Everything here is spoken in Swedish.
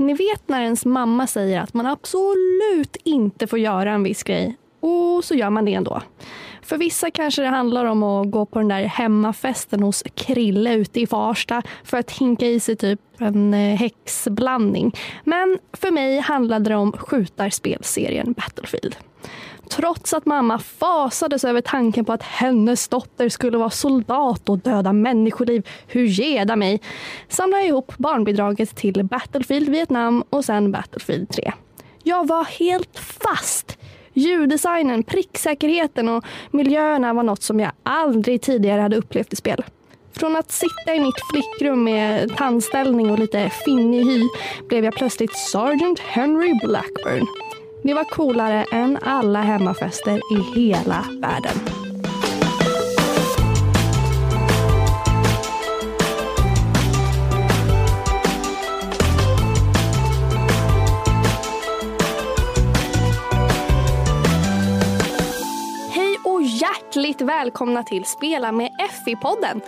Ni vet när ens mamma säger att man absolut inte får göra en viss grej och så gör man det ändå. För vissa kanske det handlar om att gå på den där hemmafesten hos Krille ute i Farsta för att hinka i sig typ en eh, häxblandning. Men för mig handlade det om skjutarspelserien Battlefield. Trots att mamma fasades över tanken på att hennes dotter skulle vara soldat och döda människoliv, hur geda mig, samlade jag ihop barnbidraget till Battlefield Vietnam och sen Battlefield 3. Jag var helt fast Ljuddesignen, pricksäkerheten och miljöerna var något som jag aldrig tidigare hade upplevt i spel. Från att sitta i mitt flickrum med tandställning och lite finnig hy blev jag plötsligt Sergeant Henry Blackburn. Det var coolare än alla hemmafester i hela världen. hjärtligt välkomna till Spela med FI-podden.